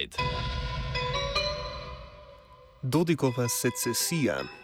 Inside. Dodikova secesija.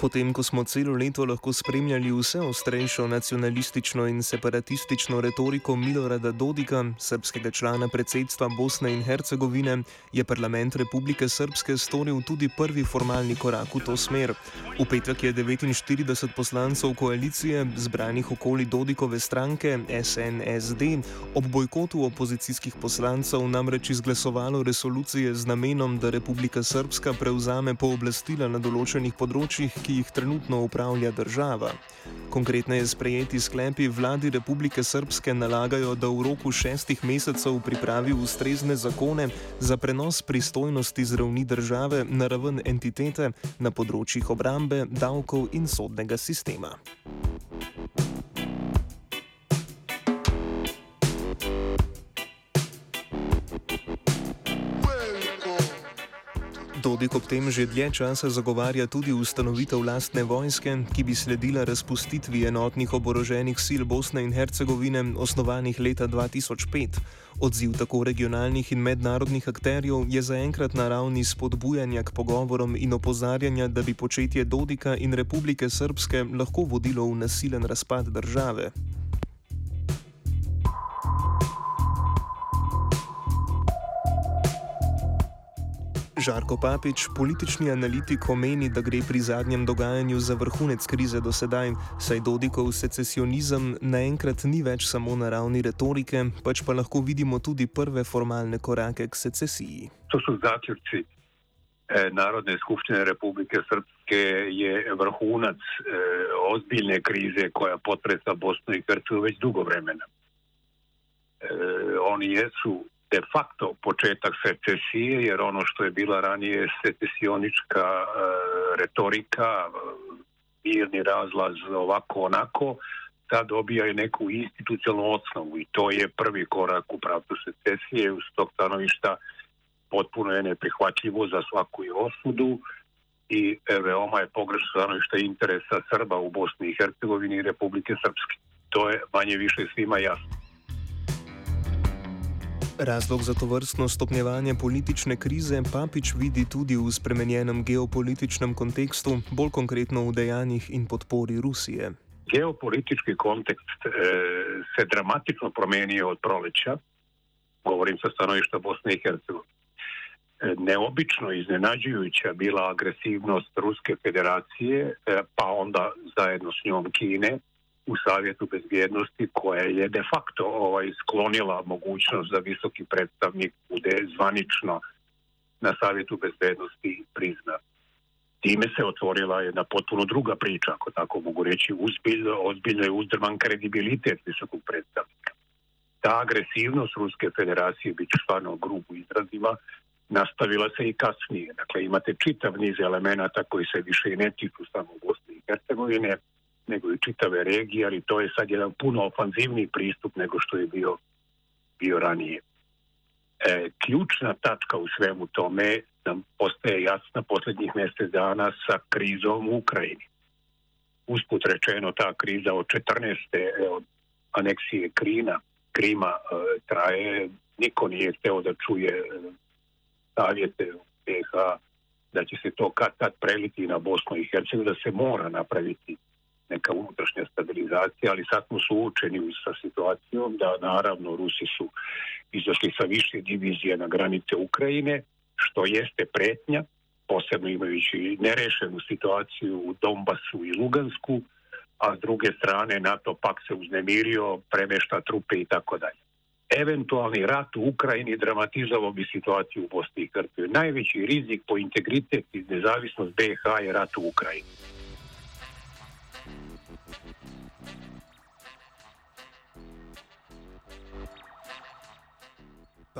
Potem, ko smo celo leto lahko spremljali vse ostrejšo nacionalistično in separatistično retoriko Milorada Dodika, srpskega člana predsedstva Bosne in Hercegovine, je parlament Republike Srpske storil tudi prvi formalni korak v to smer. V petek je 49 poslancev koalicije, zbranih okoli Dodikove stranke SNSD, ob bojkotu opozicijskih poslancev namreč izglasovalo resolucije z namenom, da Republika Srpska prevzame pooblastila na določenih področjih, ki jih trenutno upravlja država. Konkretneje sprejeti sklepi vladi Republike Srpske nalagajo, da v roku šestih mesecev pripravi ustrezne zakone za prenos pristojnosti z ravni države na raven entitete na področjih obrambe, davkov in sodnega sistema. Dodik ob tem že dlje časa zagovarja tudi ustanovitev lastne vojske, ki bi sledila razpustitvi enotnih oboroženih sil Bosne in Hercegovine, osnovanih leta 2005. Odziv tako regionalnih in mednarodnih akterjev je zaenkrat na ravni spodbujanja k pogovorom in opozarjanja, da bi početje Dodika in Republike Srpske lahko vodilo v nasilen razpad države. Žarko Papič, politični analitik, omeni, da gre pri zadnjem dogajanju za vrhunec krize do sedaj, saj Dodikov secesionizem naenkrat ni več samo na ravni retorike, pač pa lahko vidimo tudi prve formalne korake k secesiji. To so zaključki eh, Narodne skupščine Republike Srpske, je vrhunec eh, ozbiljne krize, koja potresa Bosno i Hercegovino već dugo vremena. Eh, oni jesu de facto početak secesije, jer ono što je bila ranije secesionička e, retorika, mirni razlaz ovako onako, sad dobija i neku institucionalnu osnovu i to je prvi korak u pravcu secesije. Uz tog stanovišta potpuno je neprihvatljivo za svaku i osudu i e, veoma je pogrešno stanovišta interesa Srba u Bosni i Hercegovini i Republike Srpske. To je manje više svima jasno. Razlog za to vrstno stopnjevanje politične krize Papič vidi tudi v spremenjenem geopolitičnem kontekstu, bolj konkretno v dejanjih in podpori Rusije. Geopolitički kontekst e, se dramatično promenio od proleća, govorim sa stanovišta Bosne i Hercegovine. E, neobično iznenađujuća bila agresivnost Ruske federacije, e, pa onda zajedno s njom Kine, u Savjetu bezbjednosti koja je de facto ovaj, sklonila mogućnost da visoki predstavnik bude zvanično na Savjetu bezbjednosti prizna. Time se otvorila jedna potpuno druga priča, ako tako mogu reći, uzbiljno, ozbiljno je uzdrman kredibilitet visokog predstavnika. Ta agresivnost Ruske federacije, bit ću stvarno grubu izrazima, nastavila se i kasnije. Dakle, imate čitav niz elemenata koji se više i ne tiču samo Bosne i Hercegovine, nego i čitave regije, ali to je sad jedan puno ofanzivniji pristup nego što je bio, bio ranije. E, ključna tačka u svemu tome nam postaje jasna posljednjih mjesec dana sa krizom u Ukrajini. Usput rečeno ta kriza od 14. E, od aneksije Krina, Krima e, traje, niko nije hteo da čuje e, savjete BH da će se to kad tad preliti na Bosnu i Hercegovinu, da se mora napraviti neka unutrašnja stabilizacija, ali sad smo suočeni sa situacijom da naravno Rusi su izašli sa više divizije na granice Ukrajine, što jeste pretnja, posebno imajući nerešenu situaciju u Donbasu i Lugansku, a s druge strane NATO pak se uznemirio, premešta trupe i tako dalje. Eventualni rat u Ukrajini dramatizovao bi situaciju u Bosni i Hercegovini. Najveći rizik po integritet i nezavisnost BiH je rat u Ukrajini.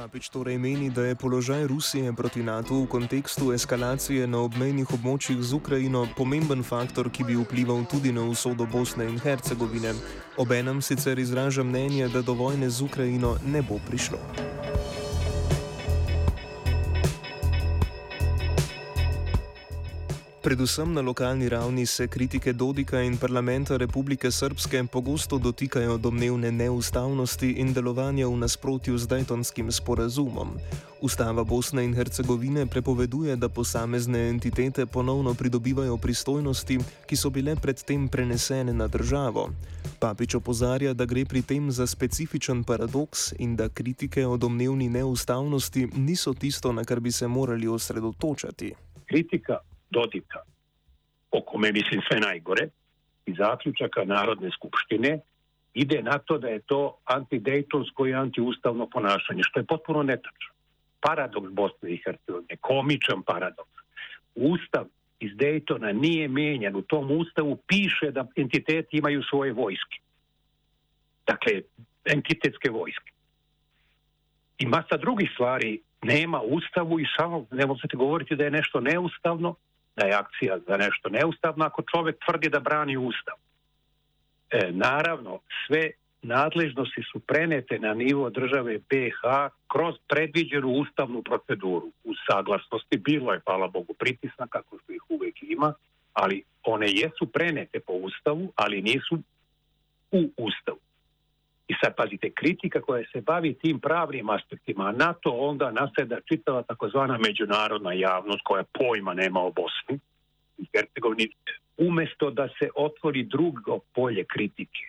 Papič torej meni, da je položaj Rusije proti NATO v kontekstu eskalacije na obmejnih območjih z Ukrajino pomemben faktor, ki bi vplival tudi na usodo Bosne in Hercegovine. Obenem sicer izraža mnenje, da do vojne z Ukrajino ne bo prišlo. Predvsem na lokalni ravni se kritike Dodika in parlamenta Republike Srpske pogosto dotikajo domnevne neustavnosti in delovanja v nasprotju z Daytonskim sporazumom. Ustava Bosne in Hercegovine prepoveduje, da posamezne entitete ponovno pridobivajo pristojnosti, ki so bile predtem prenesene na državo. Papič opozarja, da gre pri tem za specifičen paradoks in da kritike o domnevni neustavnosti niso tisto, na kar bi se morali osredotočati. Kritika Dodika, o kome mislim sve najgore, i zaključaka Narodne skupštine, ide na to da je to antidejtonsko i antiustavno ponašanje, što je potpuno netačno. Paradoks Bosne i Hercegovine, komičan paradoks. Ustav iz Dejtona nije mijenjan. U tom ustavu piše da entiteti imaju svoje vojske. Dakle, entitetske vojske. I masa drugih stvari nema ustavu i samo ne možete govoriti da je nešto neustavno, da je akcija za nešto neustavno ako čovjek tvrdi da brani ustav. E, naravno, sve nadležnosti su prenete na nivo države BH kroz predviđenu ustavnu proceduru. U saglasnosti bilo je, hvala Bogu, pritisna kako što ih uvijek ima, ali one jesu prenete po ustavu, ali nisu u ustavu. I sad pazite, kritika koja se bavi tim pravnim aspektima, na to onda naseda čitava takozvana međunarodna javnost koja pojma nema o Bosni i Hercegovini, umjesto da se otvori drugo polje kritike.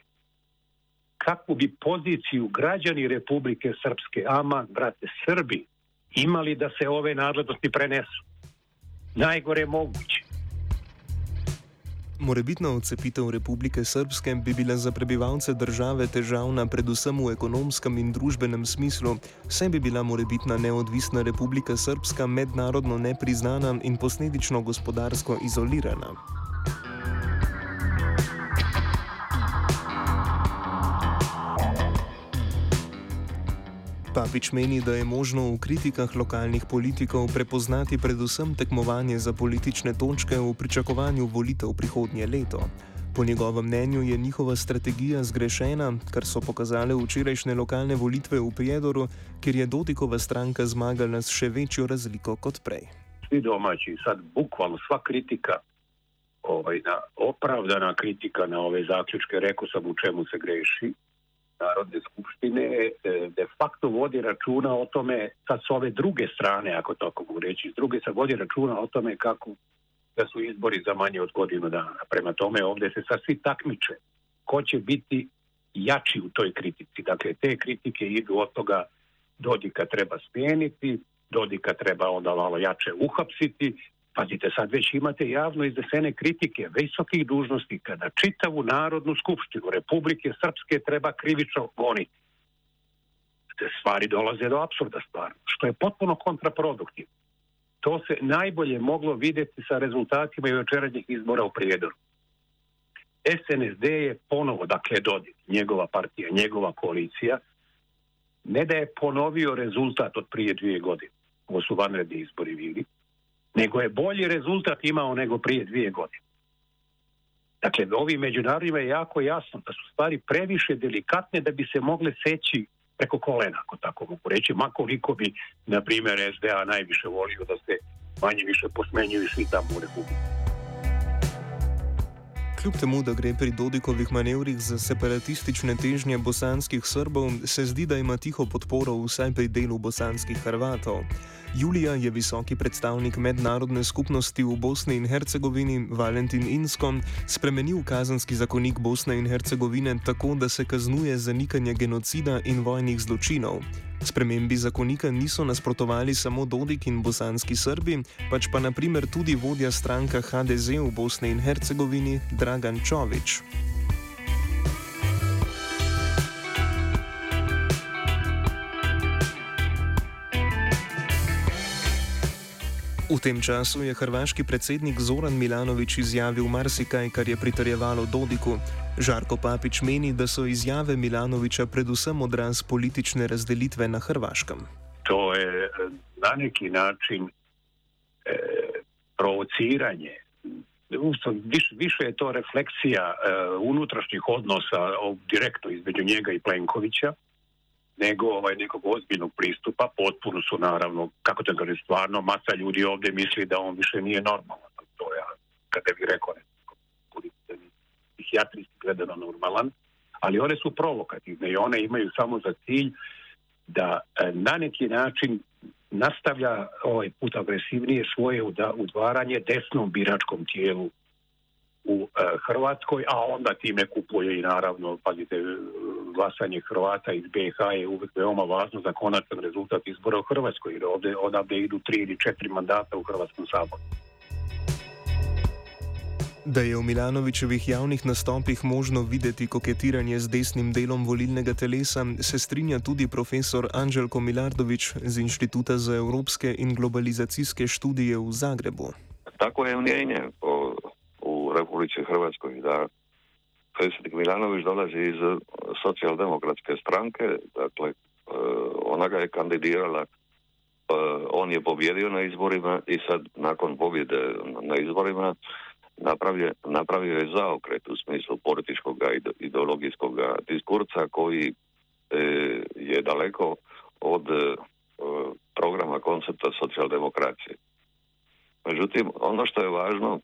Kakvu bi poziciju građani Republike Srpske, ama, brate, Srbi, imali da se ove nadležnosti prenesu? Najgore moguće. Morebitna odcepitev Republike Srpske bi bila za prebivalce države težavna predvsem v ekonomskem in družbenem smislu, saj bi bila morebitna neodvisna Republika Srpska mednarodno nepriznana in posledično gospodarsko izolirana. Papič meni, da je možno v kritikah lokalnih politikov prepoznati predvsem tekmovanje za politične točke v pričakovanju volitev prihodnje leto. Po njegovem mnenju je njihova strategija zgrešena, kar so pokazale včerajšnje lokalne volitve v Prijedoru, kjer je Dodikova stranka zmagala s še večjo razliko kot prej. Vsi domači, sad bukvalno sva kritika, ovaj, na, opravdana kritika na ove zaključke, rekao sam u čemu se greši, Narodne skupštine e, de facto vodi računa o tome, sad s ove druge strane, ako tako mogu reći, s druge se vodi računa o tome kako da su izbori za manje od godinu dana. Prema tome ovdje se sad svi takmiče ko će biti jači u toj kritici. Dakle, te kritike idu od toga Dodika treba smijeniti, Dodika treba onda malo jače uhapsiti, Pazite, sad već imate javno iznesene kritike visokih dužnosnika da čitavu Narodnu skupštinu Republike Srpske treba krivično goniti. Te stvari dolaze do absurda stvarno, što je potpuno kontraproduktivno. To se najbolje moglo vidjeti sa rezultatima i večeranjih izbora u Prijedoru. SNSD je ponovo, dakle Dodik, njegova partija, njegova koalicija, ne da je ponovio rezultat od prije dvije godine. Ovo su vanredni izbori bili nego je bolji rezultat imao nego prije dvije godine. Dakle, ovim međunarodima je jako jasno da su stvari previše delikatne da bi se mogle seći preko kolena, ako tako mogu reći, makoliko bi, na primjer, SDA najviše volio da se manje više posmenjuju svi tamo u Republiku. Kljub temu, da gre pri Dodikovih manevrih za separatistične težnje bosanskih Srbov, se zdi, da ima tiho podporo vsaj pri delu bosanskih Hrvatov. Julija je visoki predstavnik mednarodne skupnosti v Bosni in Hercegovini, Valentin Insko, spremenil kazanski zakonik Bosne in Hercegovine tako, da se kaznuje zanikanje genocida in vojnih zločinov. Spremembi zakonika niso nasprotovali samo Dodik in bosanski Srbi, pač pa naprimer tudi vodja stranka HDZ v Bosni in Hercegovini Dragan Čovič. V tem času je hrvaški predsednik Zoran Milanovič izjavil marsikaj, kar je pritrjevalo Dodiku. Žarko Papič meni, da so izjave Milanoviča predvsem odraz politične razdelitve na Hrvaškem. To je eh, na neki način e, provociranje. Viš, više je to refleksija e, unutrašnjih odnosa direktno između njega i Plenkovića nego ovaj, nekog ozbiljnog pristupa. Potpuno su naravno, kako te kaže, stvarno masa ljudi ovdje misli da on više nije normalan. To ja kada bi rekao neko, psihijatrijski gledano normalan, ali one su provokativne i one imaju samo za cilj da e, na neki način nastavlja ovaj put agresivnije svoje udvaranje desnom biračkom tijelu u e, Hrvatskoj, a onda time kupuje i naravno, pazite, glasanje Hrvata iz BiH je uvijek veoma važno za konačan rezultat izbora u Hrvatskoj, jer ovdje odavde idu tri ili četiri mandata u Hrvatskom saboru. Da je v Milanovičevih javnih nastopih možno videti koketiranje z desnim delom volilnega telesa, se strinja tudi profesor Anželko Milardovič z Inštituta za evropske in globalizacijske študije v Zagrebu. Tako je mnenje v Republiki Hrvatskoj, da predsjednik Milanović dolazi iz socijaldemokratske stranke, dakle ona ga je kandidirala on je pobjedio na izborima i sad nakon pobjede na izborima napravio, napravio je zaokret u smislu političkog i ideologijskog diskurca koji je daleko od programa koncepta socijaldemokracije. Međutim, ono što je važno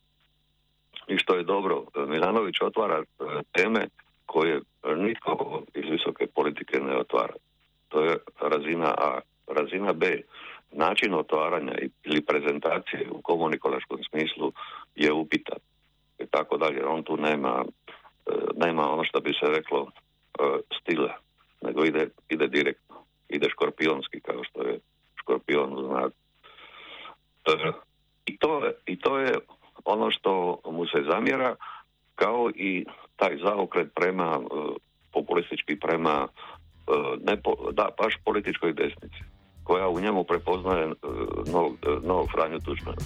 i što je dobro, Milanović otvara e, teme koje nitko iz visoke politike ne otvara. To je razina A. Razina B način otvaranja ili prezentacije u komunikološkom smislu je upitan i tako dalje. On tu nema, e, nema ono što bi se reklo e, stila, nego ide, ide direktno. Ide škorpionski zamjera kao i taj zaokret prema populistički prema ne da, baš političkoj desnici koja u njemu prepoznaje e, novog, e, novog Franju Tučmana.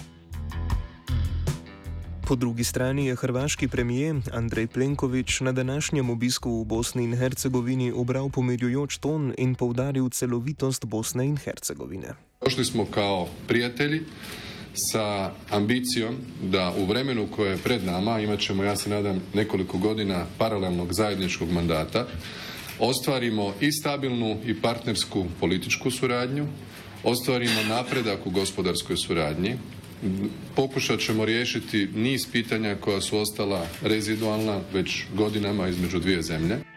Po drugi strani je hrvaški premijer Andrej Plenković na današnjem obisku v Bosni in Hercegovini obral pomirjujoč ton in povdaril celovitost Bosne in Hercegovine. Došli smo kao prijatelji sa ambicijom da u vremenu koje je pred nama, imat ćemo, ja se nadam, nekoliko godina paralelnog zajedničkog mandata, ostvarimo i stabilnu i partnersku političku suradnju, ostvarimo napredak u gospodarskoj suradnji, pokušat ćemo riješiti niz pitanja koja su ostala rezidualna već godinama između dvije zemlje.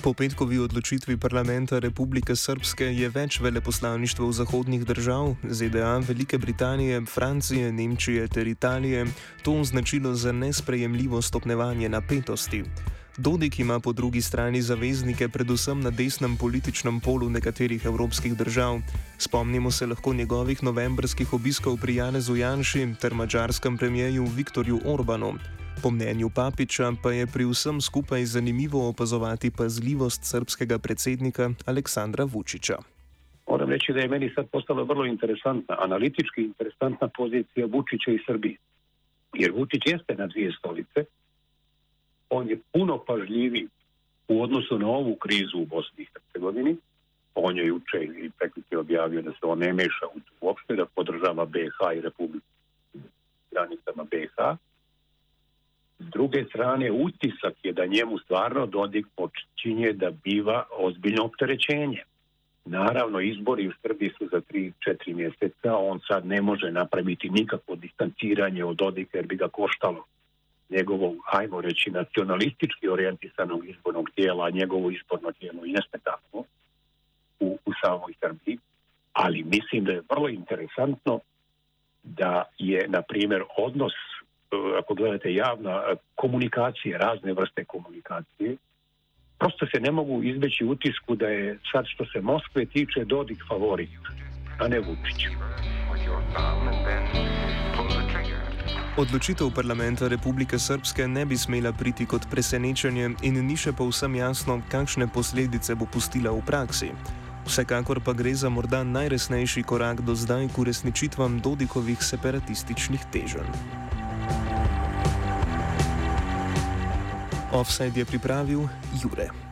Po petkovi odločitvi parlamenta Republike Srpske je več veleposlaništv zahodnih držav, ZDA, Velike Britanije, Francije, Nemčije ter Italije to označilo za nesprejemljivo stopnevanje napetosti. Dodik ima po drugi strani zaveznike predvsem na desnem političnem polu nekaterih evropskih držav. Spomnimo se lahko njegovih novembrskih obiskov pri Janezu Janši ter mačarskem premijeju Viktorju Orbanu. Po mnenju Papiča pa je pri vsem skupaj zanimivo opazovati pazljivost srpskega predsednika Aleksandra Vučiča. Moram reči, da je meni sad postala vrlo interesantna, analitički interesantna pozicija Vučića i Srbije. Jer Vučić jeste na dvije stolice, on je puno pažljiviji u odnosu na ovu krizu u Bosni i Hercegovini. On je juče i prekriče objavio da se on ne meša uopšte, da podržava BH i Republiku granicama BH. S druge strane, utisak je da njemu stvarno Dodik počinje da biva ozbiljno opterećenje. Naravno, izbori u Srbiji su za 3-4 mjeseca, on sad ne može napraviti nikakvo distanciranje od Dodika jer bi ga koštalo njegovog, ajmo reći, nacionalistički orijentisanog izbornog tijela, njegovo izborno tijelo i nesmetano u, u samoj Srbiji, ali mislim da je vrlo interesantno da je, na primjer, odnos, ako gledate javna komunikacije, razne vrste komunikacije, prosto se ne mogu izbeći utisku da je sad što se Moskve tiče Dodik favorit, a ne Vučić. Odločitev parlamenta Republike Srpske ne bi smela priti kot presenečenje in ni še povsem jasno, kakšne posledice bo pustila v praksi. Vsekakor pa gre za morda najresnejši korak do zdaj k uresničitvam Dodikovih separatističnih teženj. Offside je pripravil Jure.